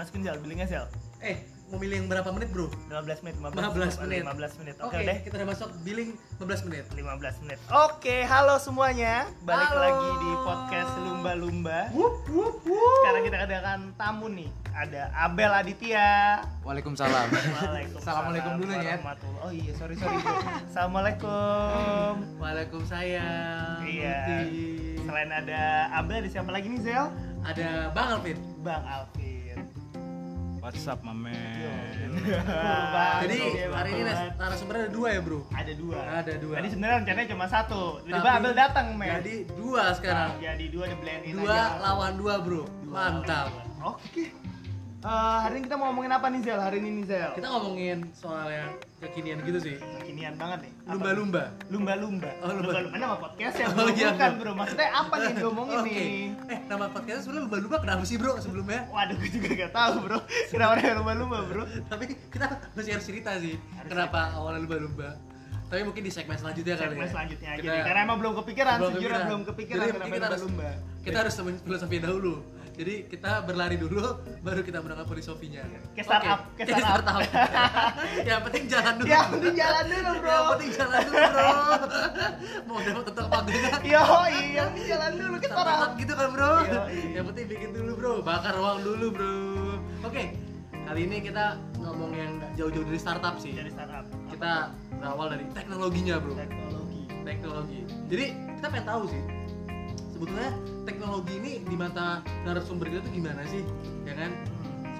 masukin Zel, billingnya Zel. Eh, mau milih yang berapa menit, Bro? 15 menit, 15 menit. 15 menit. Oke Oke, deh. kita udah masuk billing 15 menit. 15 menit. Oke, halo semuanya. Balik Halo. lagi di podcast Lumba Lumba. Wup, wup, wup. Sekarang kita kedatangan tamu nih. Ada Abel Aditya. Waalaikumsalam. Waalaikumsalam. Assalamualaikum dulu ya. Oh iya, sorry sorry. bro. Assalamualaikum. Waalaikumsalam. Iya. Selain ada Abel, ada siapa lagi nih Zel? Ada Bang Alvin. Bang Alvin. What's up, my man? Bang, Jadi oke, hari ini banget. narasumbernya ada dua ya, Bro? ada dua. Ada dua. Tadi sebenarnya rencananya cuma satu. Tiba-tiba Tapi Abel datang, men. Jadi dua sekarang. Jadi dua di blend Dua lawan dua, Bro. Mantap. Oke. Eh, hari ini kita mau ngomongin apa nih Zel? Hari ini nih Zel. Kita ngomongin soal yang kekinian gitu sih. kekinian banget nih. Lumba-lumba. Lumba-lumba. Oh, lumba. Lumba-lumba nama podcast ya, Oh, iya, Bukan, bro. Maksudnya apa nih yang diomongin Oke. nih? Eh, nama podcastnya sebenarnya lumba-lumba kenapa sih, Bro, sebelumnya? Waduh, gue juga gak tahu, bro. Kenapa ada lumba-lumba, bro? Tapi kita masih harus cerita sih Harus kenapa awalnya lumba-lumba. Tapi mungkin di segmen selanjutnya kali Segmen ya. selanjutnya aja Kita-. Karena emang belum kepikiran, Belum sejujurnya belum kepikiran Jadi kenapa kita lumba-lumba. Kita harus temuin filosofi dahulu. Jadi kita berlari dulu, baru kita menangkap filosofinya. Kayak startup, Oke, kayak startup. Yang penting jalan dulu. Ya, penting jalan dulu, bro. Yang penting jalan dulu, bro. Mau dapat tetap apa enggak? Yo, yang penting jalan dulu kita Startup gitu kan, bro. Yoi. Yang penting bikin dulu, bro. Bakar uang dulu, bro. Oke. Kali ini kita ngomong yang jauh-jauh dari startup sih. Jadi startup. Kita berawal dari teknologinya, bro. teknologi. teknologi. Jadi kita pengen tahu sih sebetulnya teknologi ini di mata narasumber kita tuh gimana sih, ya kan?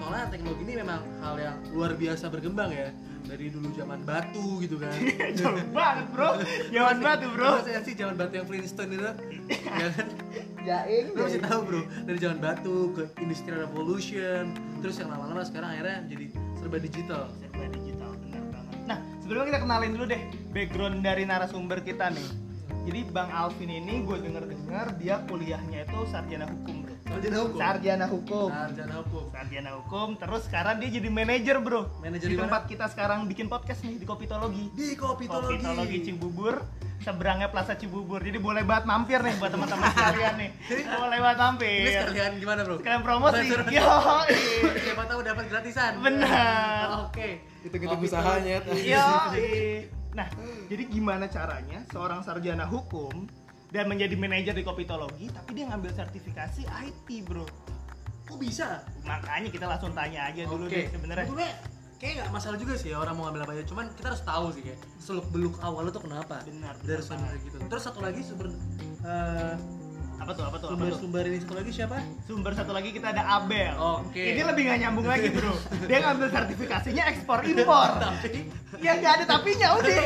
Soalnya teknologi ini memang hal yang luar biasa berkembang ya dari dulu zaman batu gitu kan. Jauh banget, bro. Jaman batu, bro. Maksudnya sih zaman batu yang Flintstone itu, ya kan? Jaing. Lu masih tahu bro dari zaman batu ke industrial revolution, terus yang lama-lama sekarang akhirnya jadi serba digital. serba digital benar banget. Nah, sebelumnya kita kenalin dulu deh background dari narasumber kita nih. Jadi Bang Alvin ini gue denger-dengar dia kuliahnya itu sarjana hukum, bro. Sarjana hukum. Sarjana hukum. Sarjana hukum. Sarjana hukum, terus sekarang dia jadi manajer, bro. Manajer di tempat kita sekarang bikin podcast nih di Kopitologi. Di kopitologi. Kopitologi Cibubur, seberangnya Plaza Cibubur. Jadi boleh banget mampir nih buat teman-teman sekalian nih. boleh banget mampir. Ini sekalian gimana bro? Sekalian promosi. Yo, Siapa tahu dapat gratisan. benar. Oke. Hitung-hitung Kopi usahanya. Yo, nah, jadi gimana caranya seorang sarjana hukum dan menjadi manajer di Kopitologi, tapi dia ngambil sertifikasi IT, bro. Kok bisa? Makanya kita langsung tanya aja dulu Oke. deh sebenarnya. Sebetulnya kayak nggak masalah juga sih ya orang mau ngambil apa aja. Cuman kita harus tahu sih kayak seluk beluk awal tuh kenapa. Benar, Dari benar sana gitu. Terus satu lagi sumber eh, Apa tuh? Apa tuh? Apa sumber tuh? sumber ini satu lagi siapa? Sumber satu lagi kita ada Abel. Oke. Ini lebih nggak nyambung lagi, bro. Dia ngambil sertifikasinya ekspor impor. Tapi ya nggak ada tapinya udah.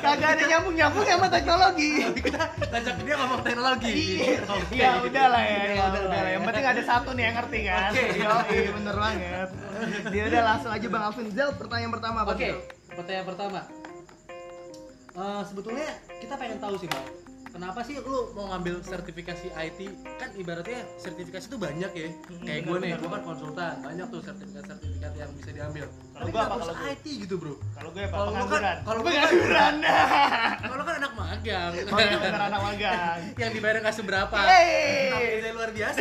Kagak ada nyambung nyambung sama teknologi. tapi kita ngajak dia ngomong teknologi. Iya, Oke. ya udah lah ya, ya udah udah lah. Yang penting ada satu nih yang ngerti kan. Oke. Yo, iya bener banget. Dia udah langsung aja Bang Alvin Zel pertanyaan pertama apa? Oke, pertanyaan pertama. Eh, sebetulnya kita pengen tahu sih bang, kenapa sih lu mau ngambil sertifikasi IT? Kan ibaratnya sertifikasi itu banyak ya. Hmm, Kayak gue nih, gue kan konsultan, banyak tuh sertifikat-sertifikat yang bisa diambil. Kalau gua apa, kalau? IT gitu bro? Kalau gue apa? Kalau kan- Pengangguran. kalau kan- pengangguran. Kalau kan anak magang, iya bener anak magang. yang dibayar nggak seberapa. Hey. Tapi saya luar biasa.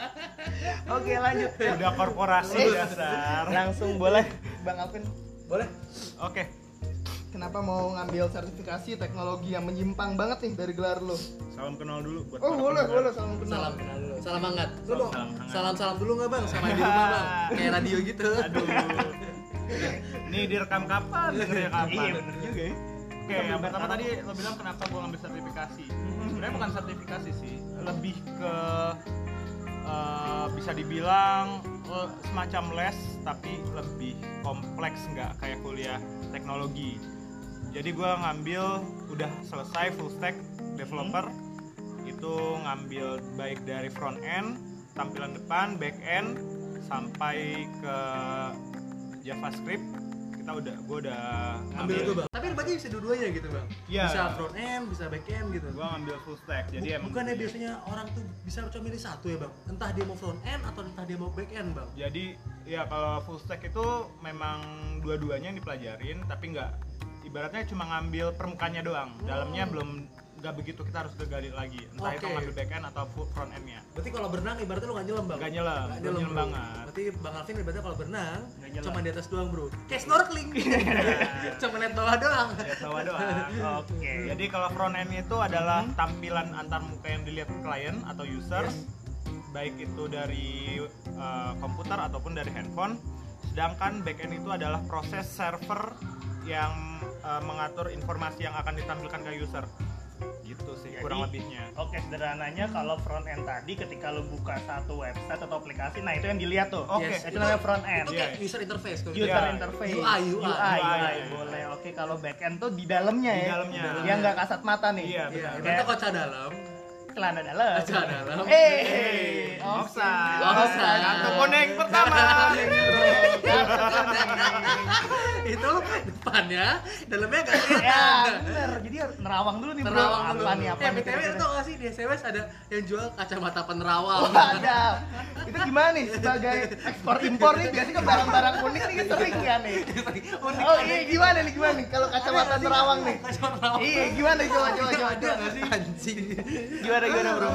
Oke lanjut. Udah korporasi dasar. Langsung boleh Bang Alvin. Boleh? Oke. Kenapa mau ngambil sertifikasi teknologi yang menyimpang banget nih dari gelar lo? Salam kenal dulu buat Oh boleh boleh salam kenal. Salam kenal dulu. Salam hangat. Lu Salam- mau salam hangat. salam salam dulu nggak bang? Sama di rumah bang. Kayak radio gitu. Aduh. Nih direkam kapan? Dengernya kapan? Iya bener juga ya. Oke, yang pertama tadi lo bilang kenapa gua ngambil sertifikasi. Sebenarnya bukan sertifikasi sih, lebih ke eh, bisa dibilang eh, semacam les tapi lebih kompleks nggak kayak kuliah teknologi. Jadi gua ngambil udah selesai full stack developer itu ngambil baik dari front end, tampilan depan, back end sampai ke JavaScript kita udah gua udah Ambil itu bang. Tapi berarti bisa dua-duanya gitu bang. Iya. Bisa front end, bisa back end gitu. gua ngambil full stack jadi Bu- emang Bukannya biasanya orang tuh bisa cuma milih satu ya bang? Entah dia mau front end atau entah dia mau back end bang. jadi ya kalau full stack itu memang dua-duanya yang dipelajarin tapi nggak ibaratnya cuma ngambil permukaannya doang. Dalamnya belum nggak begitu kita harus gali lagi. Entah itu Oke. ngambil back end atau front endnya. Berarti kalau berenang ibaratnya lu gak nyelam bang? Nggak nyelam, Nggak nyelam bro. banget. Berarti Bang Alvin ibaratnya kalau berenang Nggak nyelam. cuma di atas doang bro. Kayak snorkeling. Cuma lihat bawah doang. Lihat bawah doang. Oke. jadi kalau front end itu adalah tampilan antar muka yang dilihat klien atau user. Baik itu dari uh, komputer ataupun dari handphone. Sedangkan back end itu adalah proses server yang uh, mengatur informasi yang akan ditampilkan ke user gitu sih Jadi- kurang lebihnya Oke, sederhananya kalau front end tadi ketika lu buka satu website atau aplikasi, nah itu yang dilihat tuh. Oke. Yes, itu namanya front end. Itu Iya, kayak user interface kalau User Iya. interface. UI, UI. UI, UI. boleh. Oke, kalau back end tuh di dalamnya Di ya. dalamnya. Yang nggak kasat mata nih. Iya, Iya, benar. ibaratnya kaca dalam Celana dalam. Celana dalam. Eh, offside Offside. kartu kuning pertama Itu depannya, dalamnya gak Ya, kelihatan bener. Jadi harus nerawang dulu nih, Bro. Terawang dulu Apa nih, apa nih? BTW kira-kira? tau gak sih di SMS ada yang jual kacamata penerawang Oh, ada. Itu gimana nih sebagai ekspor impor nih biasanya ke barang-barang unik nih sering kan nih. Unik Oh iya gimana nih gimana nih kalau kacamata terawang nih? Kacamata Iya gimana coba coba coba Ada gak sih? Anjing. Gimana gimana bro?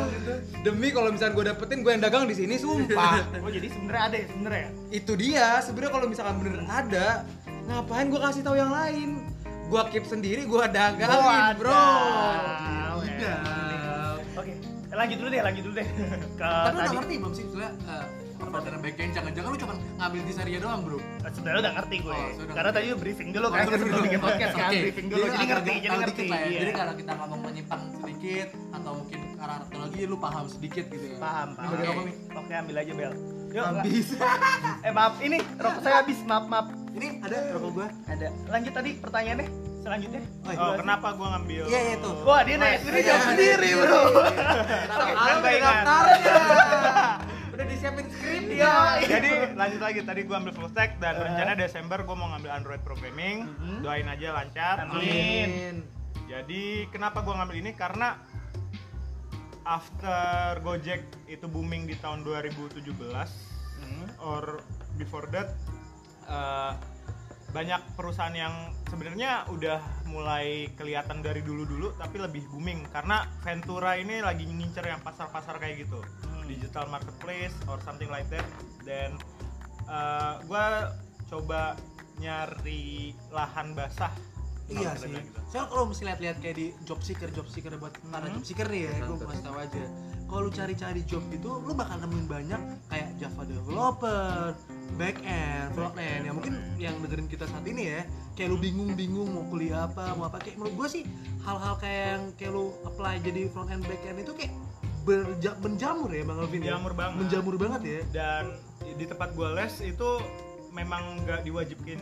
Demi kalau misalnya gue dapetin gue yang dagang di sini sumpah. Oh jadi sebenarnya ada ya sebenarnya. Itu dia. Sebenarnya kalau misalkan bener ada, ngapain gue kasih tahu yang lain? Gue keep sendiri, gue dagangin, bro. Wadaw, ya. Tidak. Oke, lanjut dulu deh, lanjut dulu deh. Ke Tapi lu udah ngerti belum sih sebenernya eh, perbedaan backend jangan-jangan lu cuma ngambil desainnya doang bro Sebenarnya udah ngerti gue. Oh, Karena ngerti. tadi briefing dulu kan sebelum bikin podcast kan, Oke. briefing dulu. Jadi ngerti, jadi ngerti. dikit lah ya. Iya. Jadi kalau kita ngomong menyimpang sedikit atau mungkin ke arah teknologi lu paham sedikit gitu ya. Paham, paham. Oke, ambil aja bel. Yuk, Habis. eh maaf, ini rokok saya habis, maaf maaf. Ini ada rokok gua. Ada. Lanjut tadi pertanyaannya selanjutnya. Oh, oh kenapa gua ngambil Iya, iya, tuh. Wah, dia nanya sendiri jawab sendiri, Bro. Kenapa? daftarnya. Udah disiapin skrip Iya. jadi lanjut lagi tadi gua ambil full stack dan rencana Desember gua mau ngambil Android programming Mhm. doain aja lancar Amin. jadi kenapa gua ngambil ini karena after Gojek itu booming di tahun 2017 Hmm. or before that eh, banyak perusahaan yang sebenarnya udah mulai kelihatan dari dulu-dulu tapi lebih booming. Karena Ventura ini lagi ngincer yang pasar-pasar kayak gitu. Hmm. digital marketplace or something like that. Dan gue coba nyari lahan basah Iya kita sih. gitu. Soalnya kalau mesti lihat-lihat kayak di job seeker, job seeker buat para Hmm. job seeker nih ya, gue kasih tahu aja. Kalau lu cari-cari job itu, lu bakal nemuin banyak kayak Java developer, back end, front end. Ya mungkin yang dengerin kita saat ini ya, kayak lu bingung-bingung mau kuliah apa, mau apa. Kayak menurut gue sih hal-hal kayak yang kayak lu apply jadi front end, back end itu kayak berja- menjamur ya Bang Alvin ya? Menjamur banget. Menjamur banget ya. dan di tempat gue les itu memang nggak diwajibin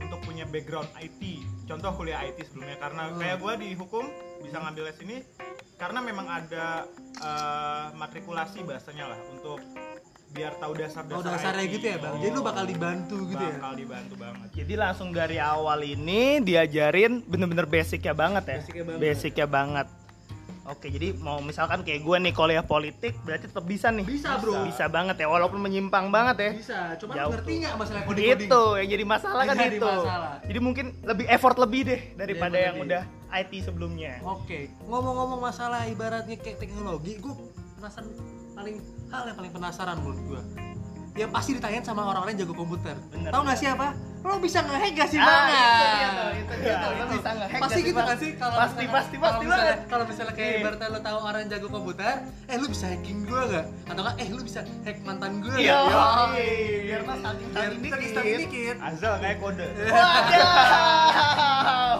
untuk punya background IT contoh kuliah IT sebelumnya karena Hmm. kayak gue di hukum bisa ngambil les ini karena memang ada eh, matrikulasi bahasanya lah untuk biar tahu dasar-dasar Oh dasarnya IT. gitu ya Bang, jadi lu bakal dibantu gitu ya? bakal dibantu banget Jadi langsung dari awal ini diajarin bener-bener basicnya banget ya. Basicnya banget. Basicnya banget. Oke, jadi mau misalkan kayak gue nih kuliah politik berarti tetap bisa nih. Bisa, bro. Bisa banget ya, walaupun menyimpang banget ya. Bisa, cuman Jauh ngerti nggak masalah coding-coding? Itu yang jadi masalah kan Jadi itu. masalah. Jadi mungkin lebih effort lebih deh daripada Effort yang lebih. udah IT sebelumnya. Oke, ngomong-ngomong masalah ibaratnya kayak teknologi, gue penasaran paling hal yang paling penasaran menurut gue. Yang pasti ditanyain sama orang-orang yang jago komputer. Bener, Tahu nggak siapa? Lo bisa ngehack gak sih Ah, Bang? itu dia tuh, itu dia tuh. Lo Itu. bisa ngehack Pasti gitu kan sih kalau Pasti, misalnya- pasti, kalau pasti misalnya, banget. Kalau misalnya kayak Iya. ibaratnya lo tahu orang jago komputer, eh lu bisa hacking gue nggak? Atau kan eh lu bisa hack mantan gue Iya, nggak? biar mah saking Biar saking dikit. Azal kayak kode Waduh.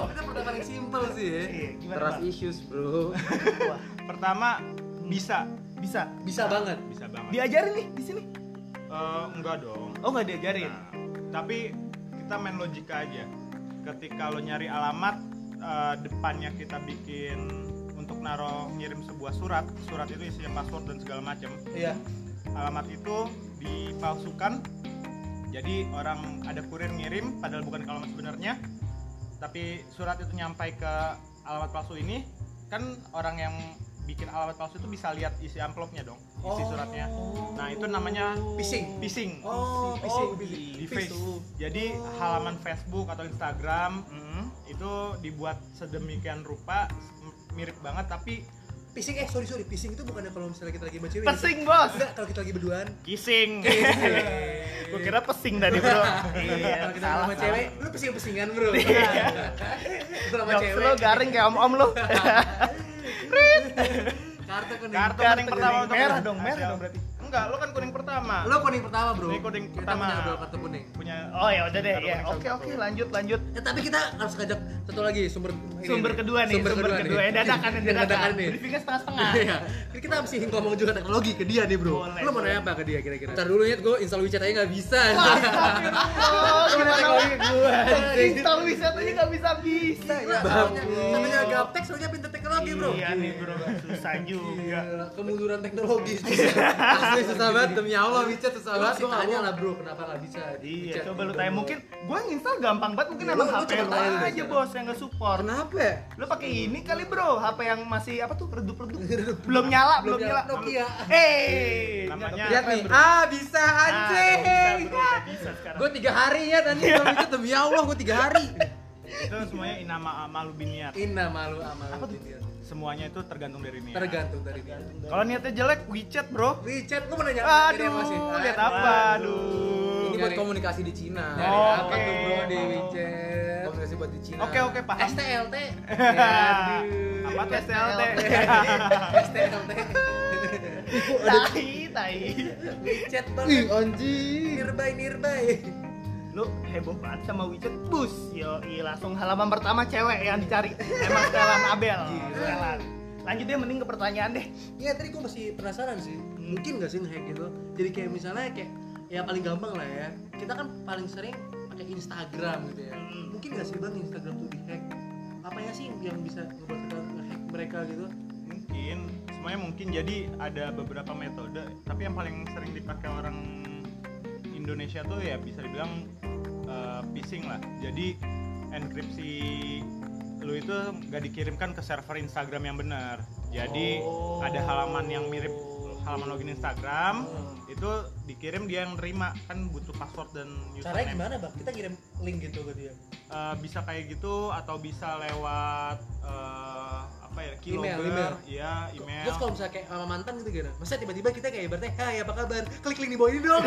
Itu pertama paling simple sih ya. Iya, gimana, Trust issues, bro. Wah, pertama bisa bisa. Bisa banget. bisa banget Diajarin nih di sini. Eh, enggak dong Oh, nggak diajarin. Nah, tapi kita main logika aja. Ketika lo nyari alamat, eh, depannya kita bikin untuk naro ngirim sebuah surat. Surat itu isinya password dan segala macam. Iya. Alamat itu dipalsukan. Jadi orang ada kurir ngirim padahal bukan alamat sebenarnya. Tapi surat itu nyampai ke alamat palsu ini, kan orang yang bikin alamat palsu itu bisa lihat isi amplopnya dong, isi suratnya. Nah, itu namanya Phishing. phishing Oh, phishing. di Phishing. face. Jadi halaman Facebook atau Instagram Hmm. itu dibuat sedemikian rupa mirip banget tapi Pising eh sorry sorry pising itu bukannya kalau misalnya kita lagi sama cewek. Pesing bos. Enggak, kalau kita lagi berduaan. kissing gue kira pesing tadi bro iya Kalau kita salah sama cewek, lu pesing-pesingan, Bro. Iya. Sama cewek. lo garing kayak om om lo Kartu kuning. kartu Kartu kuning pertama kuning. untuk Merah dong, merah dong berarti. enggak lo kan kuning pertama Lo kuning pertama, Bro. Ini kuning Kita pertama. punya dua kartu kuning. punya oh ya udah deh Kartu ya kuning oke oke lanjut lanjut Eh, tapi kita harus ngajak satu lagi sumber sumber kedua nih sumber, kedua, ya dadakan Yang dadakan nih. briefingnya setengah setengah Iya. Jadi kita mesti ngomong juga teknologi ke dia nih, Bro. Boleh, Lo mau nanya apa ke dia kira-kira? Ntar dulu ya gue install WeChat aja nggak bisa. oh gimana teknologi gue, install wisatanya nggak bisa bisa ya Namanya, gaptek soalnya pintar teknologi, Bro. iya nih bro susah juga kemunduran teknologi. Asli susah banget demi Allah WeChat susah banget. nggak tanya lah, Bro, kenapa nggak bisa? Iya, coba gitu, lu tanya Bro. mungkin gua nginstal gampang banget mungkin Iya, emang lu- lu HP lu tanya aja bos yang nggak support. Kenapa ya? Lu pakai ini kali bro, HP yang masih apa tuh redup-redup. belum nyala, belum, Belum nyala. nyala. Nokia. Eh, Namanya- Lihat nih. bro. Ah bisa Ah, anjing. bisa, bro, udah bisa sekarang. Gue tiga hari ya tadi install WeChat demi Allah gue tiga hari. itu semuanya inama malu biniat Inna malu amal. Apa tuh? dunia. semuanya itu tergantung dari niat Tergantung dari dia. kalau niatnya jelek WeChat bro WeChat lu mau nanya aduh apa sih? lihat apa aduh buat komunikasi di Cina. Dari Oh, apa oke. tuh bro di WeChat? Komunikasi buat di Cina. oke oke paham STLT. apa tuh STLT STLT. Tai, tai. WeChat Ih banget. anjing. Nearby nearby. Lu heboh banget sama WeChat. Bus, yo, langsung halaman pertama cewek yang dicari. Emang setelan Abel. Setelan. Lanjut deh mending ke pertanyaan deh. Iya tadi gue masih penasaran sih. Mungkin gak sih ngehack gitu? Jadi kayak misalnya kayak ya paling gampang lah ya. Kita kan paling sering pakai Instagram gitu ya. Hmm. Mungkin gak sih bang Instagram tuh dihack? Apa ya sih yang bisa ngebuat kita ngehack mereka gitu? mungkin semuanya mungkin jadi ada beberapa metode tapi yang paling sering dipakai orang Indonesia tuh ya bisa dibilang eh, phishing lah jadi enkripsi lu itu nggak dikirimkan ke server Instagram yang benar jadi Oh. ada halaman yang mirip halaman login Instagram Hmm. itu dikirim dia yang nerima kan butuh password dan Caranya username gimana bang? Kita kirim link gitu ke dia. Eh, bisa kayak gitu atau bisa lewat eh, apa ya Email, keylogger, email. iya email Terus kalau misalnya kayak sama mantan gitu gimana? Masa tiba-tiba kita kayak ibaratnya, hai apa kabar? Klik link di bawah ini dong.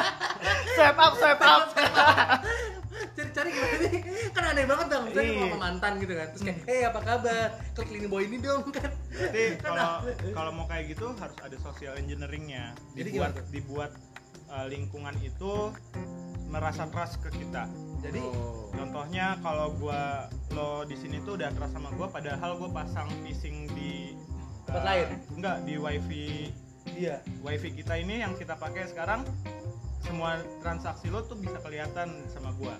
Swipe up, swipe up. Cari-cari gimana nih? Kan aneh banget bang, misalnya Iya. mau sama mantan gitu kan Terus kayak, hei apa kabar? Klik link di bawah ini dong kan Jadi kalau kalau mau kayak gitu harus ada social engineeringnya. Jadi Dibuat gimana tuh? dibuat uh, lingkungan itu merasa trust ke kita. Jadi, Contohnya kalau gua lo di sini tuh udah trust sama gua padahal gua pasang phishing di Tempat uh, lain? Enggak, di wifi iya wifi kita ini yang kita pakai sekarang semua transaksi lo tuh bisa kelihatan sama gua.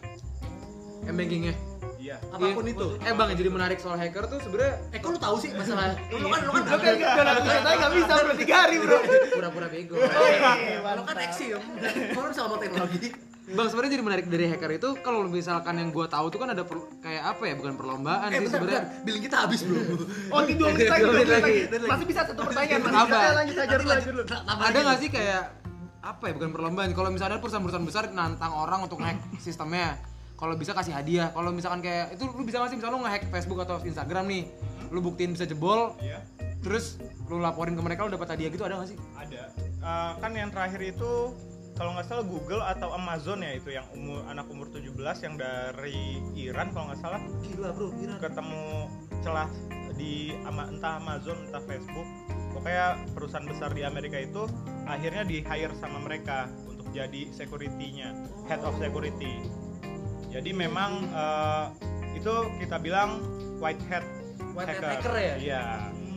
M-bankingnya. Iya. Apa pun Iya. itu Eh bang, yang jadi menarik soal hacker tuh sebenarnya Eh kok lu tahu sih masalah Lu kan, lu kan Lu kan gak saya nggak bisa bro tiga hari bro. pura-pura bego. Lu Mantap. kan eksim Kalau lu bisa ngomong teknologi Bang sebenarnya jadi menarik dari hacker itu kalau misalkan yang gua tahu tuh kan ada per- kayak apa ya bukan perlombaan Eh sih sebenarnya. Billing kita habis bro Oh di dua menit lagi, Dua menit. Masih bisa satu pertanyaan. Masih Apa? bisa. Lanjut aja dulu, lanjut dulu. Ada nggak sih kayak apa ya bukan perlombaan. Kalau misalnya ada perusahaan-perusahaan besar nantang orang untuk hack sistemnya. Kalau bisa kasih hadiah. Kalau misalkan kayak itu lu bisa nggak sih misalnya lu nge-hack Facebook atau Instagram nih. Lu buktiin bisa jebol Iya. terus lu laporin ke mereka lu dapat hadiah gitu ada nggak sih? Ada. Eh, kan yang terakhir itu kalau nggak salah Google atau Amazon ya itu yang umur anak umur 17 yang dari Iran kalau nggak salah. Gila bro, gila ketemu celah di ama- entah Amazon entah Facebook pokoknya perusahaan besar di Amerika itu akhirnya di hire sama mereka untuk jadi security-nya head of security. Jadi memang eh, itu kita bilang white hat White hat hacker. ya? iya.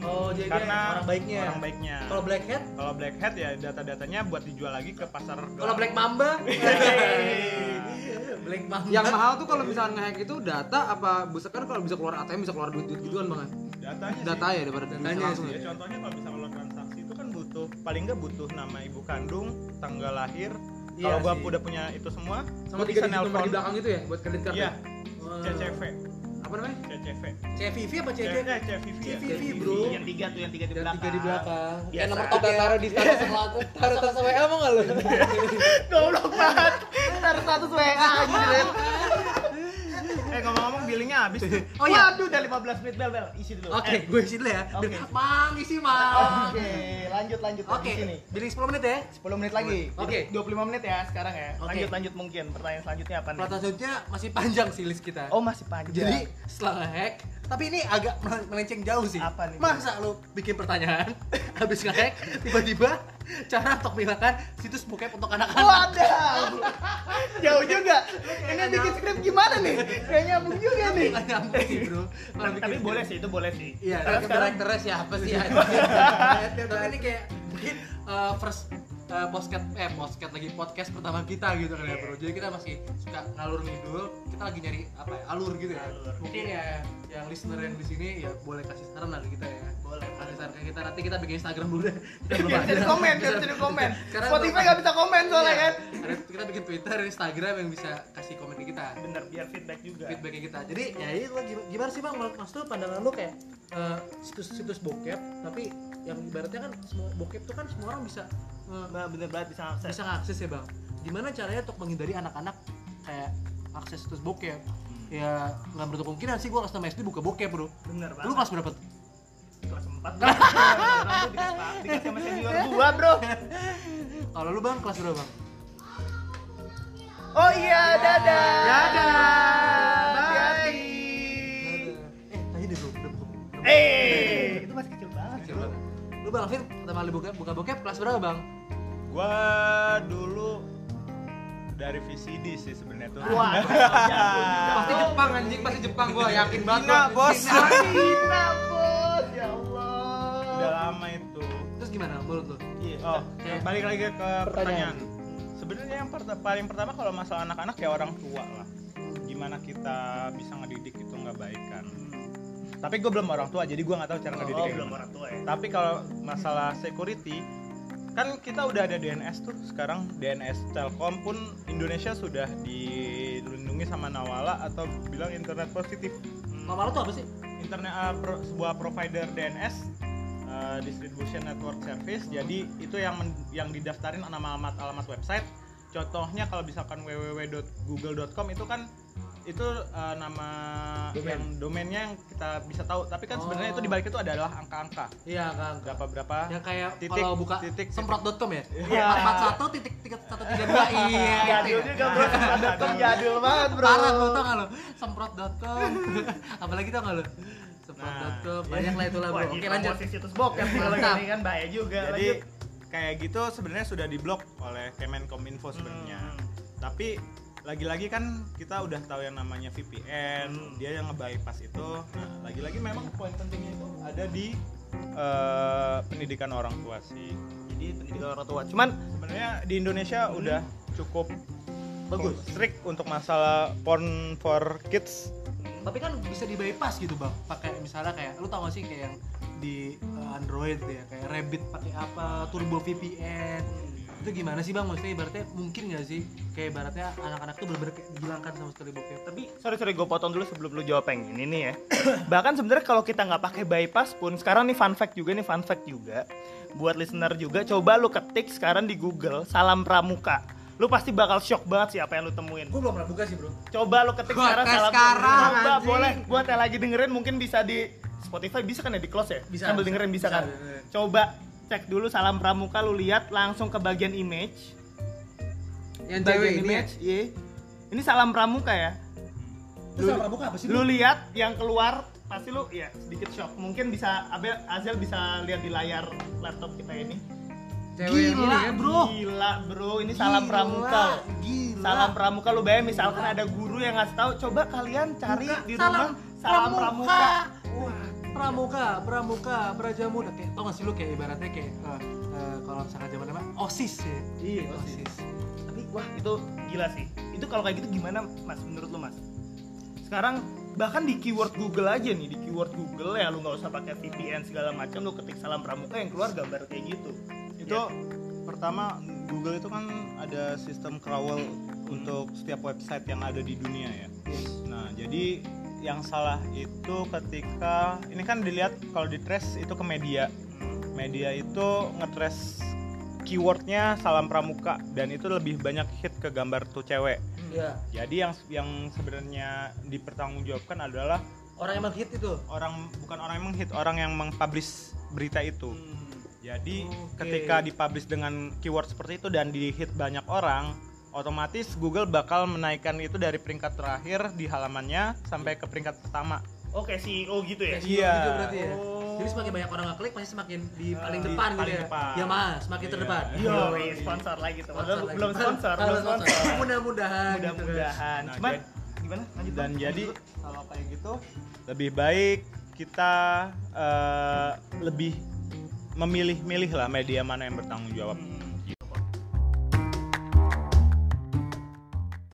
Oh jadi karena orang baiknya orang baiknya. Kalau black hat? kalau black hat ya data-datanya buat dijual lagi ke pasar Kalau black mamba? black mamba. Yang mahal tuh kalau misalkan nge-hack itu data apa bisa kan kalau bisa keluar ATM bisa keluar duit duit gituan bang datanya sih. data ya daripada Datanya langsung ya ya contohnya kalau bisa kalau transaksi itu kan butuh paling nggak butuh nama ibu kandung tanggal lahir Iya kalau gua sih. udah punya itu semua sama tiga digit nomor di belakang itu ya buat kredit card iya ya? CCV apa namanya CCV CVV apa CC? CCV CVV ya CVV bro Yang tiga tuh, yang tiga di belakang. tiga di belakang. Kayak nomor kita top taruh di status taruh status WA mau nggak lu Goblok banget. Taruh status WA anjir. Habis tuh. Oh, iya. Waduh, udah 15 menit bel bel. Isi dulu. Oke, Eh, gue isi dulu ya. Oke. Mang, isi mang. Oke, lanjut lanjut Oke, Di sini. billing 10 menit ya. 10 menit lagi. Oke. Jadi 25 menit ya sekarang ya. Oke. Lanjut lanjut mungkin. Pertanyaan selanjutnya apa nih? Pertanyaan selanjutnya masih panjang sih list kita. Oh, masih panjang. Jadi setelah hack, tapi ini agak mele- melenceng jauh sih. Apa nih? Masa lu bikin pertanyaan habis nge-hack tiba-tiba cara untuk menghilangkan situs bokep untuk anak-anak. Waduh. Jauh juga. Ini bikin skrip gimana nih? Kayak nyambung juga nih. Nggak nyambung sih, Bro. Kalau Tapi, bikin tapi skrip. boleh sih, itu boleh sih. Iya, Karena sekarang Karakternya siapa sih? tapi ini kayak mungkin uh, first uh, podcast eh podcast lagi podcast pertama kita gitu kan ya bro jadi kita masih suka ngalur ngidul kita lagi nyari apa ya alur gitu ya Alur. mungkin ya yang listener yang di sini ya boleh kasih saran lah kita ya Boleh. kasih saran ke kita nanti kita bikin Instagram dulu deh Kita belum ada. komen, Bisa- bisa di komen. Sekarang Spotify nggak bisa komen soalnya Iya. kan. Ada- kita bikin Twitter Instagram yang bisa kasih komen ke kita Bener, biar feedback juga. feedbacknya kita jadi ya itu gimana, sih bang mas tuh pandangan lu kayak eh, situs-situs bokep tapi yang ibaratnya kan semua bokep tuh kan semua orang bisa eh, Nah, bener banget bisa akses. bisa ngakses ya bang gimana caranya untuk menghindari anak-anak kayak akses situs bokep ya nggak menutup kemungkinan sih gua kelas 6 SD buka bokep bro Bener banget. lu kelas berapa tuh? kelas 4 bro. Dikasih sama senior gua, Bro. kalau lu bang kelas berapa bang? Oh iya, dadah. Dadah. Hati-hati. eh tanya deh bro Eh, itu masih kecil banget, Kecil Bro. banget. lu bang Alvin pertama kali buka buka bokep kelas berapa bang? Gua dulu dari VCD sih sebenarnya tuh. Wah, Pasti Jepang anjing, pasti Jepang gua yakin banget. Cina, bos. Cina. Bos. Ya Allah. Udah lama itu. terus gimana menurut lu? Iya. Oh, Oke. balik lagi ke Pertanyaan. pertanyaan. Sebenarnya yang perta- paling pertama kalau masalah anak-anak ya orang tua lah. Gimana kita bisa ngedidik itu nggak baik kan. Tapi gue belum orang tua, jadi gue nggak tahu cara ngedidik Oh, belum orang tua ya. Tapi kalau masalah security, kan kita udah ada DNS tuh sekarang DNS Telkom pun Indonesia sudah dilindungi sama Nawala atau bilang internet positif. Nama lu tuh apa sih? Internet uh, pro- sebuah provider DNS uh, distribution network service. Jadi itu yang men- yang didaftarin nama alamat alamat website. Contohnya kalau misalkan www.google.com itu kan itu uh, nama Domain. yang domainnya yang kita bisa tahu tapi kan sebenarnya Oh. itu di balik itu adalah angka-angka Iya kan. berapa berapa Yang kayak Titik, kalau buka titik, semprot.com ya? Iya. 441 titik titik satu tiga dua iya. Jadul itu ya. juga, Bro. Semprot.com jadul banget, Bro. Parah lu tau gak lu? Semprot.com. Apalagi tau gak lu? Semprot.com. Nah, Banyak lah itulah Wah, bro. Oke lanjut. situs bokep kalau gini kan bahaya juga. jadi kayak gitu sebenarnya sudah diblok oleh Kemenkominfo sebenarnya Hmm. tapi lagi-lagi kan kita udah tahu yang namanya VPN Hmm. dia yang nge-bypass itu nah lagi-lagi memang poin pentingnya itu ada di eh, pendidikan orang tua sih Jadi pendidikan orang tua. Cuman sebenarnya di Indonesia udah cukup Bagus. strict untuk masalah porn for kids Tapi kan bisa di bypass gitu bang. Pakai misalnya kayak lu tau gak sih kayak yang di uh, Android ya kayak Rabbit pakai apa Turbo VPN itu gimana sih bang? Maksudnya ibaratnya mungkin gak sih? Kayak ibaratnya anak-anak tuh bener-bener dihilangkan sama sekali bokep. Tapi sorry sorry gue potong dulu sebelum lu jawab yang ini nih ya. Bahkan sebenarnya kalau kita nggak pakai bypass pun sekarang nih fun fact juga nih fun fact juga. Buat listener juga coba lu ketik sekarang di Google salam pramuka. Lu pasti bakal shock banget sih apa yang lu temuin. Gue belum pernah buka sih bro. Coba lu ketik Gua sekarang salam sekarang, pramuka. Coba anjing. boleh. Gua tel lagi dengerin mungkin bisa di Spotify bisa kan ya di close ya? Bisa, sambil bisa. dengerin bisa, Bisa, kan? bisa. coba cek dulu salam pramuka lu lihat langsung ke bagian image. Yang bagian cewek ini ya? image iya. Ini salam pramuka ya. Terus sama pramuka apa sih lu lihat yang keluar pasti lu ya sedikit shock. Mungkin bisa Abel Azel bisa lihat di layar laptop kita ini. Cewek Gila, ini ya? bro. gila bro. Ini salam Gila, pramuka. gila. salam pramuka lu bayangin misalkan ada guru yang ngasih tahu coba kalian cari Buka, di salam rumah salam pramuka, Wah, pramuka, pramuka, brajamuda kayak tau gak sih lu kayak ibaratnya kayak eh, eh, kalau misalkan zaman apa osis ya. Iya, osis. tapi wah itu gila sih. Itu kalau kayak gitu gimana mas menurut lu mas? Sekarang bahkan di keyword Google aja nih di keyword Google ya lu nggak usah pakai VPN segala macam lu ketik salam pramuka yang keluar gambar kayak gitu. Itu pertama Google itu kan ada sistem crawl untuk setiap website yang ada di dunia ya. Nah, jadi yang salah itu ketika ini kan dilihat kalau di trace itu ke media. Media itu ngetrace keywordnya salam pramuka dan itu lebih banyak hit ke gambar tuh cewek. Iya. Jadi yang yang sebenarnya dipertanggungjawabkan adalah Orang yang menghit itu. orang bukan orang yang menghit, orang yang mengpublish berita itu. Jadi Oke. ketika dipublish dengan keyword seperti itu dan dihit banyak orang, otomatis Google bakal menaikkan itu dari peringkat terakhir di halamannya sampai ke peringkat pertama. Oke, CEO gitu ya. Kayak Iya. gitu berarti ya. Oh. Jadi semakin banyak orang ngeklik pasti semakin di paling Di depan gitu paling ya. depan. Ya mah, semakin Iya. terdepan. Yo, sponsor lagi tuh. Sponsor lagi. belum sponsor, Belum belum sponsor. Mudah-mudahan. gitu. Mudah-mudahan. Nah, Cuman gimana? Lanjut, Dan jadi kalau kayak gitu lebih baik kita eh, lebih memilih-milih lah media mana yang bertanggung jawab.